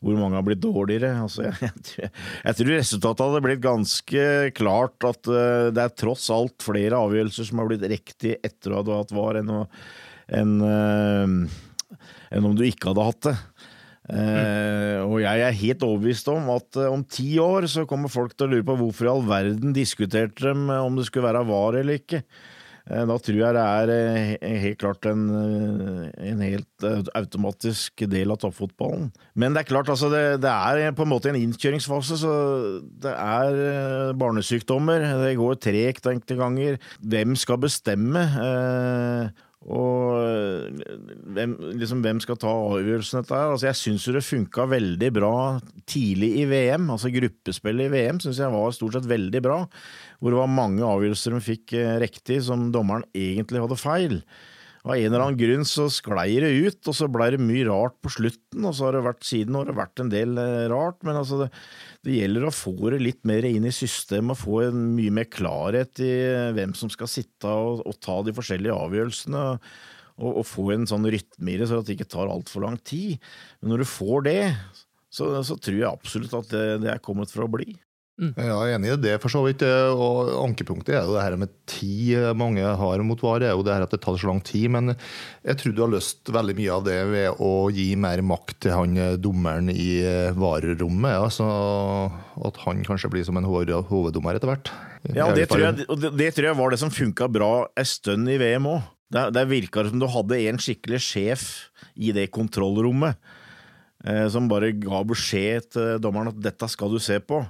Hvor mange har blitt dårligere? Altså, jeg, jeg, jeg, tror resultatet hadde blitt ganske klart at det er tross alt flere avgjørelser som har blitt riktig etter at du har hatt VAR, enn, enn, enn om du ikke hadde hatt det. Uh, og jeg er helt overbevist om at uh, om ti år så kommer folk til å lure på hvorfor i all verden diskuterte de eh, om det skulle være VAR eller ikke. Eh, da tror jeg det er eh, helt klart en, eh, en, helt automatisk del av toppfotballen. Men det er klart, altså, det, det, er på en måte en innkjøringsfase, så det er barnesykdommer. Det går tregt enkelte ganger. Hvem skal bestemme? Og hvem, liksom, hvem skal ta avgjørelsen dette her? Altså, jeg syns jo det funka veldig bra tidlig i VM. Altså gruppespillet i VM syns jeg var stort sett veldig bra. Hvor det var mange avgjørelser de fikk eh, riktig som dommeren egentlig hadde feil. Av en eller annen grunn så sklei det ut, og så blei det mye rart på slutten. Og så har det vært siden har det vært en del eh, rart, men altså det, det, gjelder å få det litt mer inn i systemet, få en mye mer klarhet i hvem som skal sitte og, og ta de forskjellige avgjørelsene. Og, og, få en sånn rytme i det, så at det ikke tar altfor lang tid. Men når du får det, så, så tror jeg absolutt at det, det er kommet for å bli. Mm. Jeg er enig i det, for så vidt. Og ankepunktet er jo det her med tid mange har mot VAR, er jo det her at det tar så lang tid. Men jeg tror du har løst veldig mye av det ved å gi mer makt til han eh, dommeren i varerommet, VAR-rommet. Altså at han kanskje blir som en hoveddommer etter hvert. Ja, det tror, jeg, det, det tror jeg var det som funka bra en stund i VM òg. Det, det virka som du hadde en skikkelig sjef i det kontrollrommet. Eh, som bare ga beskjed til dommeren at 'dette skal du se på'.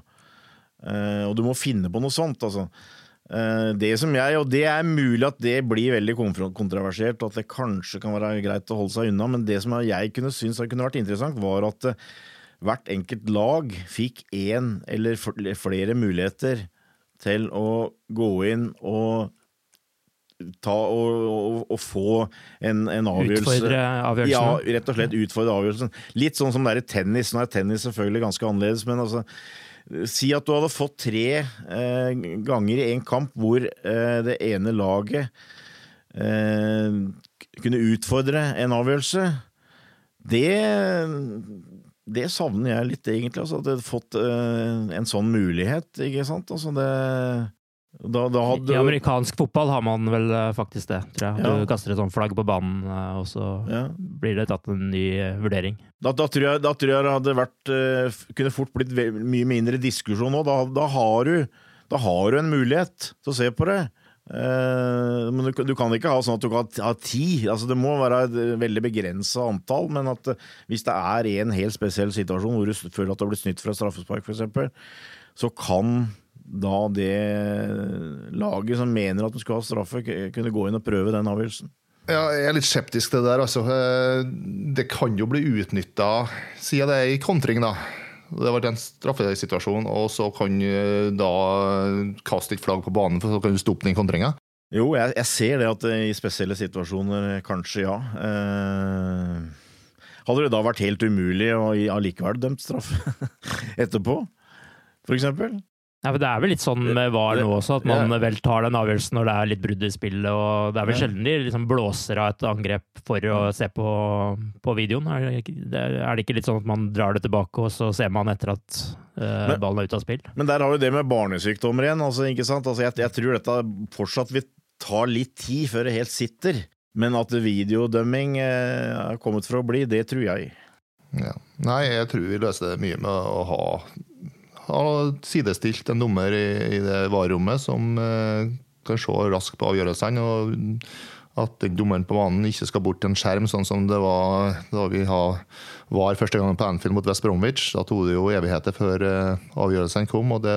Uh, og du må finne på noe sånt, altså. Uh, det som jeg, og det er mulig at det blir veldig kontroversielt, og at det kanskje kan være greit å holde seg unna, men det som jeg kunne synes kunne vært interessant, var at uh, hvert enkelt lag fikk én eller flere muligheter til å gå inn og ta og, og, og få en, en avgjørelse Utfordre avgjørelsen? Ja, rett og slett utfordre avgjørelsen. Litt sånn som det er i tennis. Nå er tennis selvfølgelig ganske annerledes, men altså Si at du hadde fått tre eh, ganger i en kamp hvor eh, det ene laget eh, kunne utfordre en avgjørelse. Det, det savner jeg litt, egentlig. Altså, at jeg hadde fått eh, en sånn mulighet, ikke sant. Altså, det da, da hadde... I amerikansk fotball har man vel eh, faktisk det, tror jeg. Ja. Du kaster et sånt flagg på banen, eh, og så ja. blir det tatt en ny eh, vurdering. Da, da, tror, jeg, da tror, jeg, det hadde vært Kunne fort blitt mye mindre diskusjon nå. Da, har du, da har du en mulighet til å se på det. Men du, du, kan ikke ha sånn at du kan ha ti. Altså, det må være et veldig begrensa antall. Men at hvis det er en helt spesiell situasjon hvor du føler at du har blitt snytt fra straffespark, f.eks., så kan da det laget som mener at de skal ha straffe, kunne gå inn og prøve den avgjørelsen? Ja, jeg er litt skeptisk til det der. Altså. Eh, det kan jo bli utnytta, sier det er i kontring, da. Det vært en straffesituasjon, og så kan du eh, da kaste et flagg på banen, for så kan du stoppe den kontringa. Jo, jeg, jeg, ser det at i spesielle situasjoner kanskje, ja. Eh, hadde det da vært helt umulig å allikevel dømt straff etterpå, for eksempel? Ja, Det er vel litt sånn med VAR nå også, at man vel tar den avgjørelsen når det er litt brudd i spillet. og Det er vel sjelden de liksom blåser av et angrep for å se på, på videoen. Er det, er det, ikke litt sånn at man drar det tilbake, og så ser man etter at uh, ballen er ute av spill? Men der har vi det med barnesykdommer igjen. Altså, ikke sant? Altså, jeg, jeg tror dette fortsatt vil ta litt tid før det helt sitter. Men at videodømming eh, er kommet for å bli, det tror jeg. Ja. Nei, jeg tror vi løser det mye med å ha, ha sidestilt en dommer i, i det varerommet som eh, kan se raskt på avgjørelsene. og at dommeren på banen ikke skal bort til en skjerm, sånn som det var da vi var første gang på Anfield mot West Bromwich. Da tok det jo evigheter før uh, avgjørelsen kom, og det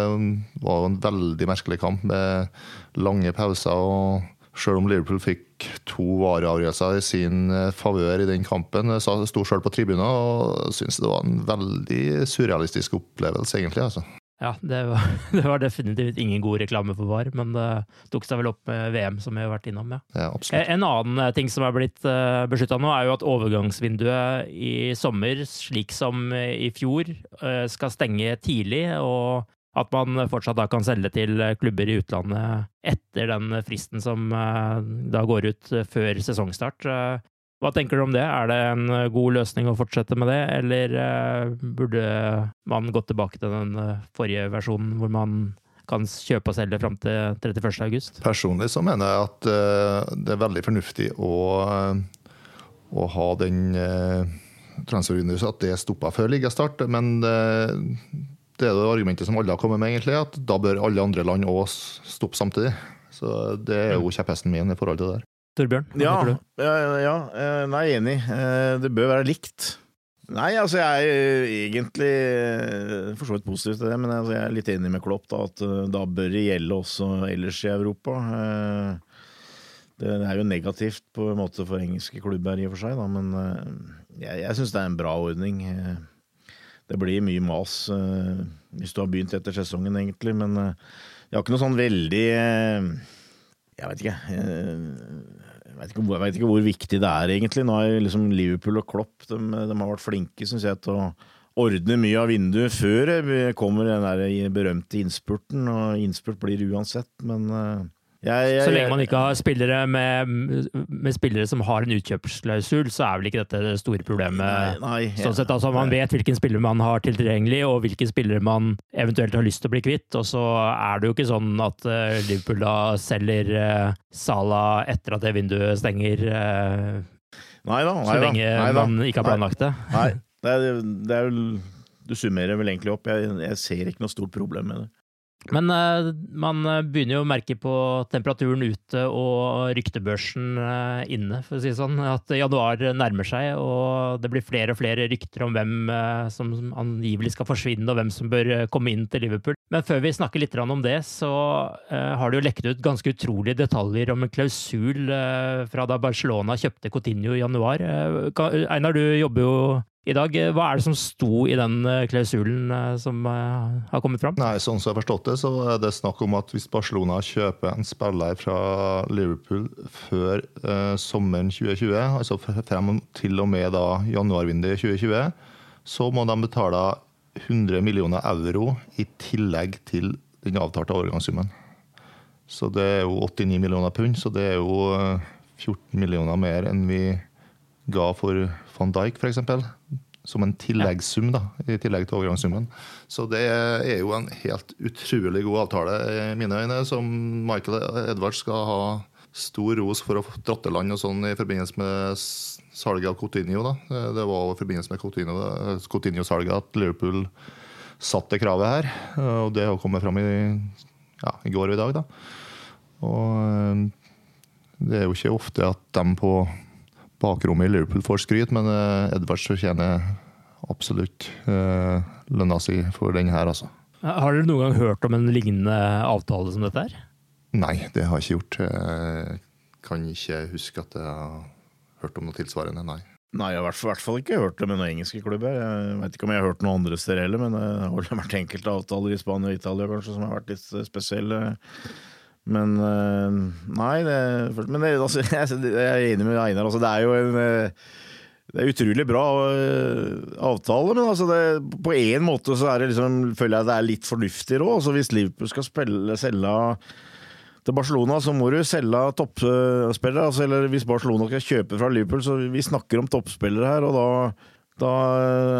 var en veldig merkelig kamp med lange pauser. og selv om Liverpool fikk to vareavgjørelser i sin eh, favør i den kampen, sto selv på tribunen og syntes det var en veldig surrealistisk opplevelse, egentlig. altså. Ja, det var, det var, definitivt ingen god reklame for VAR, men det tok seg vel opp med VM, som vi har vært innom. Ja. ja absolutt. En annen eh, ting som er blitt eh, beslutta nå, er jo at overgangsvinduet i sommer, slik som i fjor, eh, skal stenge tidlig. og at man fortsatt da kan selge til klubber i utlandet etter den fristen som da går ut før sesongstart. Hva tenker du om det? Er det en eh, god løsning å fortsette med det, eller burde man gått tilbake til den forrige versjonen, hvor man kan kjøpe og selge fram til 31.8? Personlig så mener jeg at det er veldig fornuftig å, å ha den transfervinduet, at det stoppa før ligastart. Men det, er det argumentet som alle har kommet med, egentlig, at da bør alle andre land òg stoppe samtidig. Så det er jo kjepphesten min i forhold til det der. Torbjørn, hva ja, tenker du? Ja, ja, eh, nei, enig. Eh, det bør være likt. Nei, altså jeg er egentlig eh, for så vidt positiv til det, men altså, jeg er litt enig med Klopp da, at da bør det gjelde også ellers i Europa. Det er jo negativt på en måte for engelske klubber i og for seg, da, men jeg, jeg syns det er en bra ordning. Det blir mye mas hvis du har begynt etter sesongen, egentlig, men jeg har ikke noe sånn veldig Jeg vet ikke. Jeg vet, ikke, jeg vet, ikke, hvor viktig det er, egentlig. Nå har liksom Liverpool og Klopp de, de har vært flinke syns jeg, til å ordne mye av vinduet før det kommer den der berømte innspurten. Og innspurt blir uansett, men uh, jeg, jeg, så lenge man ikke har spillere med, med, spillere som har en utkjøpsklausul, så er vel ikke dette det store problemet. Nei, nei, sånn sett, altså, man vet hvilken spiller man har tilgjengelig, og hvilke spillere man eventuelt har lyst til å bli kvitt. Og så er det jo ikke sånn at uh, Liverpool da selger uh, Sala etter at det vinduet stenger. Uh, nei da, så lenge man ikke har planlagt det. Nei, det er, det er vel Du summerer vel egentlig opp. Jeg, jeg ser ikke noe stort problem med det. Men uh, man eh, begynner jo å merke på temperaturen ute og ryktebørsen uh, inne, for å si det sånn, at januar nærmer seg, og det blir flere og flere rykter om hvem som angivelig skal forsvinne, og hvem som bør komme inn til Liverpool. Men før vi snakker litt om det, så har det jo lekket ut ganske utrolige detaljer om en klausul fra da Barcelona kjøpte Coutinho i januar. Einar, du jobber jo i dag. Hva er det som sto i den eh, klausulen eh, som eh, har kommet fram? Nei, Sånn som jeg har forstått det, så er det snakk om at hvis Barcelona kjøper en spiller fra Liverpool før eh, sommeren 2020, altså frem til og med da januarvinduet 2020, så må de betale 100 millioner euro i tillegg til den avtalte overgangssummen. Så det er jo 89 millioner pund, så det er jo 14 millioner mer enn vi ga for van Dijk, f.eks. Som en tilleggssum, da, i tillegg til overgangssummen. Så det er jo en helt utrolig god avtale i mine øyne, som Michael Edwards skal ha stor ros for å dratt til land og sånn i forbindelse med salget av Coutinho. Da. Det var i forbindelse med Coutinho-salget at Liverpool satte kravet her. Og det har kommet fram i, ja, i går og i dag. Da. Og eh, det er jo ikke ofte at de på bakrommet i Liverpool får skryt, men uh, Edvards fortjener absolutt uh, lønna si for den her, altså. Har dere noen gang hørt om en lignende avtale som dette her? Nei, det har jeg ikke gjort. Jeg kan ikke huske at jeg har hørt om noe tilsvarende, nei. Nei, jeg har i hvert fall ikke hørt det med noen engelske klubber. Jeg vet ikke om jeg har hørt noen andre steder heller, men det har vært enkelte avtaler i Spania og Italia kanskje som har vært litt spesielle. Men eh, Nei, det, men det, altså, jeg er enig med Einar. Altså, det er jo en eh, det er utrolig bra eh, avtale, men altså det, på en måte så liksom, føler jeg det er litt fornuftig råd. Altså hvis Liverpool skal spille, selge til Barcelona, så må du selge toppspillere. Altså, eller hvis Barcelona skal kjøpe fra Liverpool, så vi snakker om toppspillere her, og da Da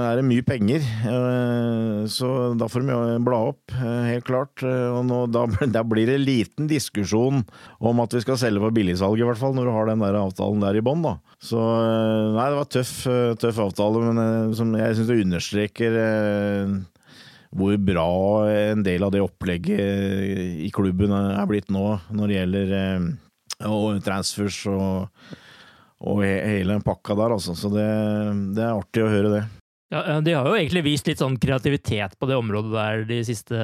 er det mye penger, eh, så da får de bla opp, eh, helt klart. Eh, og nå, da, da, blir det liten diskusjon om at vi skal selge på billigsalg, i hvert fall, når du har den der avtalen der i bånn. Så nei, det var tøff, tøff avtale, men som jeg syns det understreker hvor bra en del av det opplegget i klubben er blitt nå, når det gjelder og transfers og og hele den pakka der, altså. Så det, det, er artig å høre det. Ja, De har jo egentlig vist litt sånn kreativitet på det området der de siste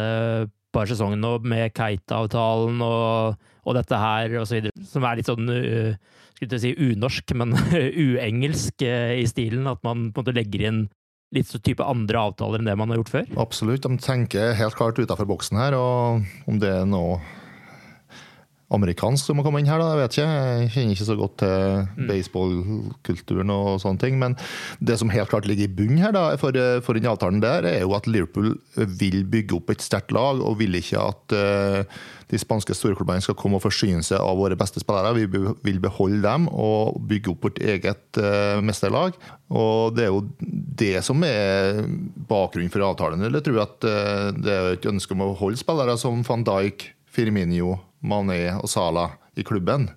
par sesongene, med Keita-avtalen og, og, dette her osv., som er litt sånn uh, skulle si unorsk, men uengelsk uh, i stilen. At man på en måte legger inn litt så type andre avtaler enn det man har gjort før? Absolutt, de tenker helt klart utafor boksen her. Og om det er noe amerikansk som må komme inn her, da. Jeg vet ikke. Jeg kjenner ikke så godt til mm. baseballkulturen og sånne ting. Men det som helt klart ligger i bunnen her da, for, for den avtalen der, er jo at Liverpool vil bygge opp et sterkt lag, og vil ikke at uh, de spanske storklubbene skal komme og forsyne seg av våre beste spillere. Vi vil beholde dem og bygge opp vårt eget uh, mesterlag. Og det er jo det som er bakgrunnen for avtalen. Eller tror jeg at uh, det er et ønske om å holde spillere som van Dijk, Firminio Mané og Sala i klubben.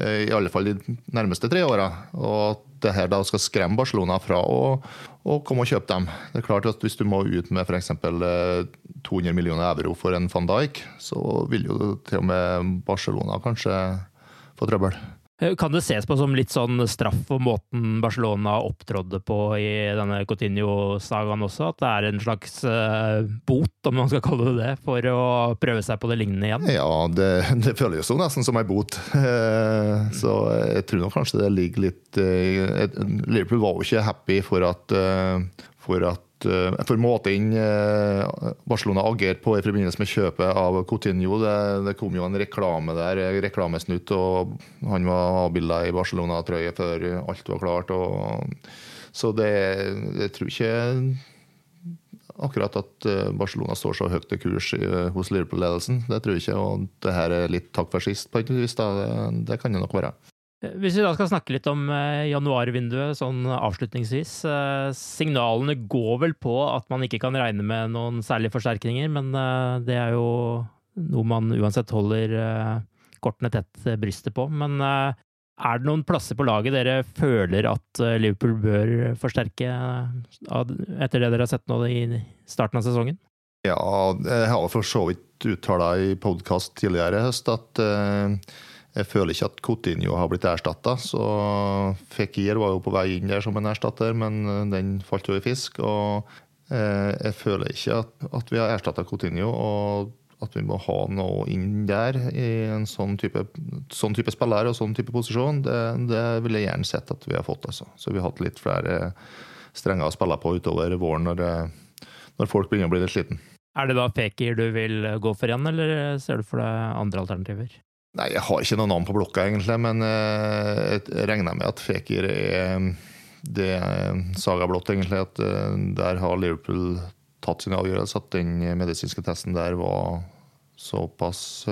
Eh, I alle fall de nærmeste tre åra. Og at det her da skal skremme Barcelona fra å, å, komme og kjøpe dem. Det er klart at Hvis du må ut med f.eks. 200 eh, millioner euro for en van Dijk, så vil jo til og med Barcelona kanskje få trøbbel. Eh, kan det ses på som litt sånn straff for måten Barcelona opptrådde på i denne Coutinho-sagaen også? At det er en slags uh, bot, om man skal kalle det det, for å prøve seg på det lignende igjen? Ja, det, det føles jo nesten som ei bot. Uh, så jeg tror nok kanskje det ligger litt Liverpool var jo ikke happy for at, for at Eh, for måten eh, Barcelona agerte på i forbindelse med kjøpet av Coutinho. Det, det, kom jo en reklame der, reklamesnutt, og han var avbilda i Barcelona-trøye før alt var klart. Og, så det, jeg tror ikke akkurat at eh, Barcelona står så høyt i kurs hos Liverpool-ledelsen. Det tror jeg ikke. Og det her er litt takk for sist, på et vis. Det, det kan det nok være. Hvis vi da skal snakke litt om eh, januarvinduet sånn avslutningsvis. Eh, signalene går vel på at man ikke kan regne med noen særlige forsterkninger, men eh, det er jo noe man uansett holder kortene tett brystet på. Men er det noen plasser på laget dere føler at Liverpool bør forsterke etter det dere har sett nå i starten av sesongen? Ja, jeg har for så vidt uttala i podkast tidligere i høst at jeg føler ikke at Coutinho har blitt erstatta. Så Fikir var jo på vei inn der som en erstatter, men eh, den falt jo i fisk. Og eh, jeg føler ikke at, at vi har erstatta Coutinho, og at vi må ha noe inn der i en sånn type, sånn type spiller og sånn type posisjon, det, det ville jeg gjerne sett at vi har fått. Altså. Så vi har hatt litt flere strenger å spille på utover våren når, når folk begynner å bli litt sliten. Er det da Fekir du vil gå for igjen, eller ser du for deg andre alternativer? Nei, jeg har ikke noe navn på blokka, egentlig, men eh, jeg regner med at Fekir er det saga blått, egentlig. At eh, der har Liverpool tatt sin avgjørelse. At den medisinske testen der var såpass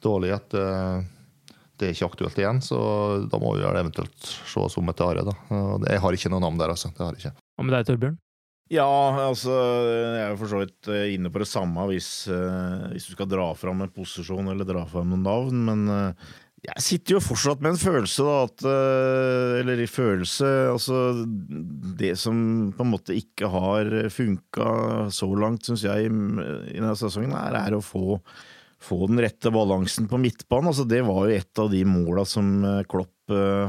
dårlig at det er ikke aktuelt igjen. Så da må vi eventuelt se oss om etter Are. Jeg har ikke noe navn der, altså. Det har jeg ikke. Hva med deg, Torbjørn? Ja, altså Jeg er jo for så vidt eh, inne på det samme hvis, uh, hvis du skal dra fram en posisjon eller dra fram noen navn, men uh, jeg sitter jo fortsatt med en følelse, da, at Eller i følelse Altså, det som på en måte ikke har funka så langt, syns jeg, i denne sesongen, er, er å få få den rette balansen på midtbanen. Altså, det var jo et av de måla som Klopp Eh,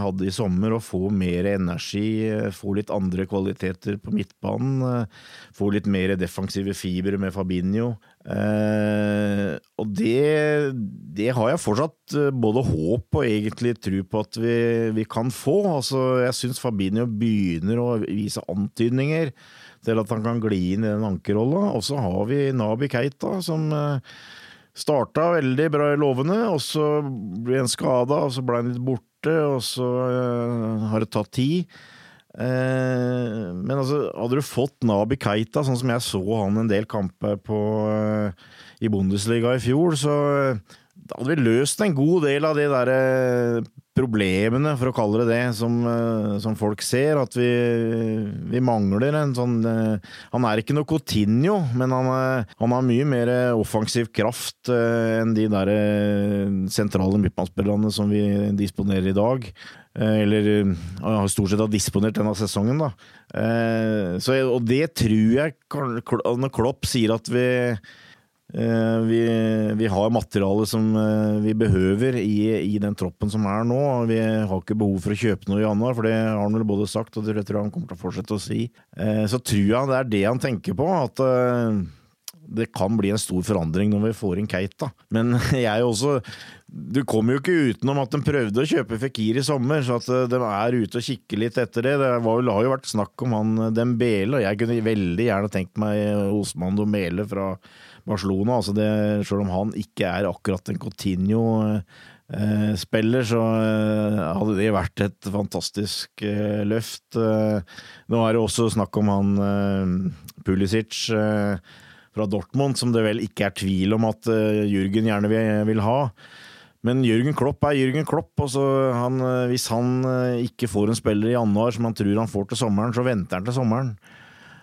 hadde i sommer, å få mer energi, eh, få litt andre kvaliteter på midtbanen. Eh, få litt mer defensive fibre med Fabinho. Eh, og det, det, har jeg fortsatt både håp og egentlig tro på at vi, vi kan få. Altså, jeg syns Fabinho begynner å vise antydninger til at han kan gli inn i den ankerrolla. Og så har vi Nabi Keita, som eh, starta veldig bra lovende, og så ble han skada, og så ble han litt borte borte, og så uh, har det tatt tid. Uh, men altså, hadde du fått Nabi Keita, sånn som jeg så han en del kamper på uh, i Bundesliga i fjor, så da hadde vi løst en god del av de der eh, problemene, for å kalle det det, som, eh, som folk ser. At vi, vi, mangler en sånn eh, Han er ikke noe Coutinho, men han, han har mye mer offensiv kraft enn de der sentrale midtbanespillerne som vi disponerer i dag. Eller har stort sett har disponert denne sesongen, da. Så, og det tror jeg Når Klopp sier at vi vi, vi, har materiale som eh, vi behøver i, i, den troppen som er nå. Vi har ikke behov for å kjøpe noe i januar, for det har han vel både sagt og det tror jeg han kommer til å fortsette å si. Eh, så tror jeg det er det han tenker på. at det kan bli en stor forandring når vi får inn Keita. Men jeg også Du kommer jo ikke utenom at de prøvde å kjøpe Fikir i sommer, så at de er ute og kikker litt etter det. Det, var, har jo vært snakk om han Dembele, og jeg kunne veldig gjerne tenkt meg Osman Domele fra Barcelona. Altså det, selv om han ikke er akkurat en Coutinho-spiller, så eh, hadde det vært et fantastisk eh, løft. Eh, nå er det også snakk om han Pulisic fra Dortmund, som det vel ikke er tvil om at Jürgen gjerne vil, ha. Men Jørgen Klopp er Jørgen Klopp. Han, hvis han ikke får en spiller i januar som han tror han får til sommeren, så venter han til sommeren.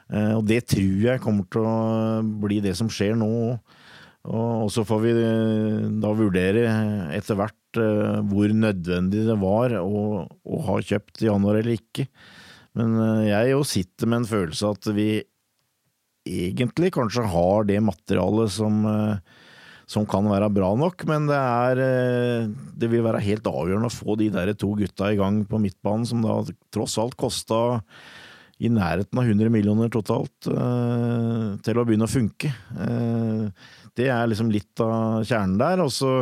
Eh, og det tror jeg kommer til å bli det som skjer nå. Og så får vi eh, da vurdere etter hvert eh, hvor nødvendig det var å, å ha kjøpt i januar eller ikke. Men jeg jo sitter med en følelse at vi egentlig kanskje har det materialet som, som kan være bra nok, men det er Det vil være helt avgjørende å få de der to gutta i gang på midtbanen, som da tross alt kosta i nærheten av 100 millioner totalt uh, til å begynne å funke. Uh, det er liksom litt av kjernen der. Og så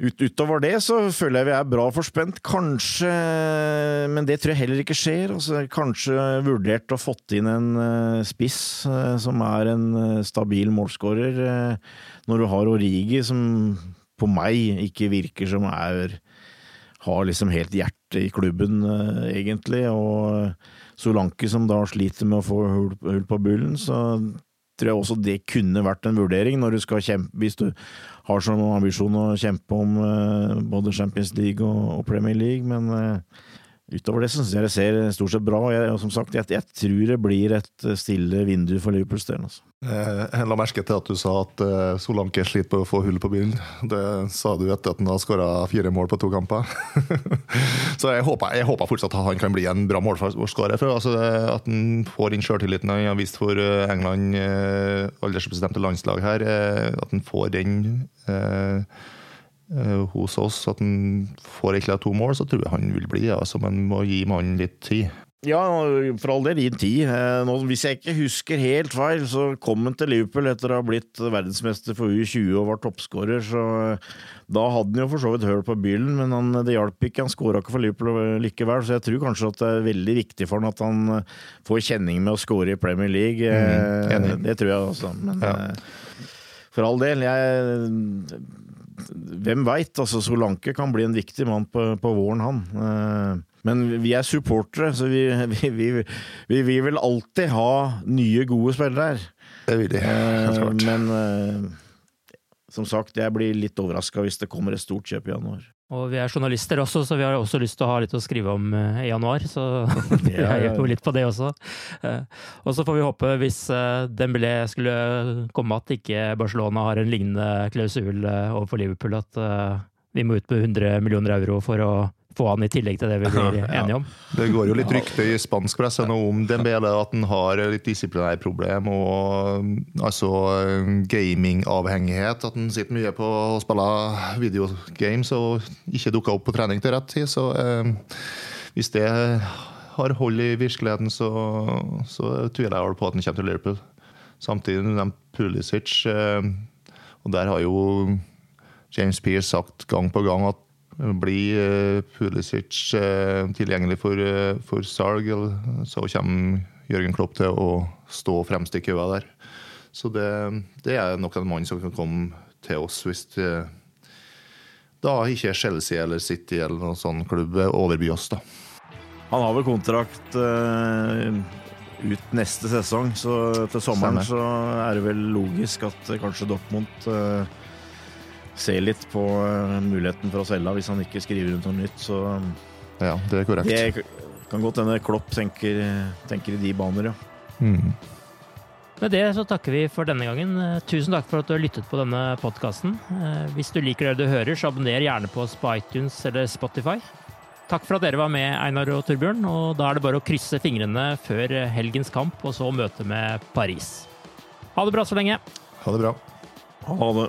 ut, utover det så føler jeg vi er bra forspent. Kanskje, men det tror jeg heller ikke skjer. Altså, kanskje vurdert å fått inn en uh, spiss som er en stabil målskårer. når du har Origi, som på meg ikke virker som er har liksom helt hjertet i klubben, egentlig. og Solanke som da sliter med å få hull, hull på bullen, så tror jeg også det kunne vært en vurdering når du skal kjempe, hvis du har som ambisjon å kjempe om uh, både Champions League og, Premier League, men uh, Utover det syns jeg det ser stort sett bra og jeg, som sagt, jeg, jeg, tror det blir et stille vindu for Liverpools del. Altså. Jeg la merke til at du sa at uh, Solanke sliter på å få hull på bilen. Det sa du etter at han har skåra fire mål på to kamper. så jeg håper, jeg håper, fortsatt at han kan bli en bra målskårer. Altså, at han får inn sjøltilliten han har vist for eh, England, aldersbestemte landslag her. At han får den. Eh, hos oss, at han får ikke to mål, så tror jeg han vil bli. Altså, men må gi mannen litt tid. Ja, for all del gi tid. Eh, nå, hvis jeg ikke husker helt feil, så kom han til Liverpool etter å ha blitt verdensmester for U20 og var toppskårer, så eh, da hadde han jo for så vidt høl på byllen, men han, det hjalp ikke. Han skåra ikke for Liverpool likevel, så jeg tror kanskje at det er veldig viktig for han at han får kjenning med å skåre i Premier League. Mm, det tror jeg også, men ja. for all del. Jeg hvem veit? Altså, Solanke kan bli en viktig mann på, på våren, han. Eh, men vi er supportere, så vi, vi, vi, vi, vil alltid ha nye, gode spillere her. Det vil de, helt klart. Men eh, som sagt, jeg blir litt overraska hvis det kommer et stort kjøp i januar. Og vi er journalister også, så vi har også lyst til å ha litt å skrive om eh, i januar. Så vi heier jo litt på det også. Eh, og så får vi håpe, hvis eh, Dembélé skulle komme, at ikke Barcelona har en lignende klausul overfor Liverpool, at vi må ut med 100 millioner euro for å få han i tillegg til det vi blir enige om. Det går jo litt rykte i spansk presse nå om Dembele at han har litt disiplinærproblem og altså gamingavhengighet. At han sitter mye på å spille videogames og ikke dukker opp på trening til rett tid. Så eh, hvis det har hold i virkeligheten, så, så tviler jeg på at han kommer til Liverpool. Samtidig nevnte Pulisic, eh, og der har jo James Pearce sagt gang på gang at blir uh, Pulisic uh, tilgjengelig for, uh, for salg, så kommer Jørgen Klopp til å stå fremst i køa der. Så det, det, er nok en mann som kan komme til oss hvis det da ikke Chelsea eller City eller noen sånn klubb overbyr oss, da. Han har vel kontrakt ut neste sesong, så til sommeren Stemmer. så er det vel logisk at kanskje Dortmund se litt på eh, muligheten for å selge hvis han ikke skriver ut noe nytt. Så Ja, det er korrekt. det kan godt hende Klopp tenker, tenker i de baner, ja. Mm. Med det så takker vi for denne gangen. Eh, Tusen takk for at du har lyttet på denne podkasten. Hvis du liker det du hører, så abonner gjerne på oss på iTunes eller Spotify. Takk for at dere var med, Einar og Torbjørn. Og da er det bare å krysse fingrene før helgens kamp, og så møte med Paris. Ha det bra så lenge. Ha det bra. Ha det.